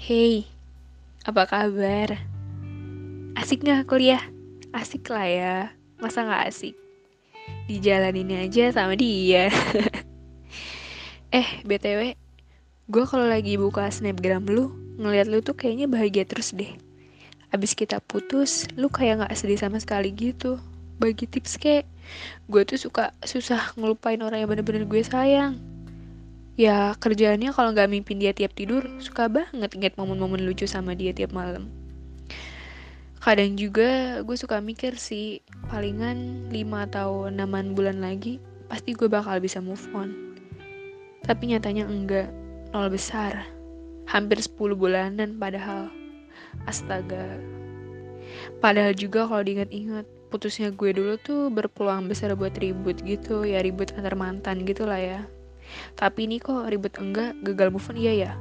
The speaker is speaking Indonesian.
Hey, apa kabar? Asik nggak kuliah? Asik lah ya, masa nggak asik? Dijalanin aja sama dia. eh, BTW, gue kalau lagi buka snapgram lu, ngeliat lu tuh kayaknya bahagia terus deh. Abis kita putus, lu kayak nggak sedih sama sekali gitu. Bagi tips kayak, gue tuh suka susah ngelupain orang yang bener-bener gue sayang ya kerjaannya kalau nggak mimpin dia tiap tidur suka banget inget momen-momen lucu sama dia tiap malam. Kadang juga gue suka mikir sih palingan 5 atau 6 bulan lagi pasti gue bakal bisa move on. Tapi nyatanya enggak nol besar. Hampir 10 bulanan padahal. Astaga. Padahal juga kalau diingat-ingat putusnya gue dulu tuh berpeluang besar buat ribut gitu ya ribut antar mantan gitu lah ya tapi ini kok ribet enggak, gagal move on iya ya?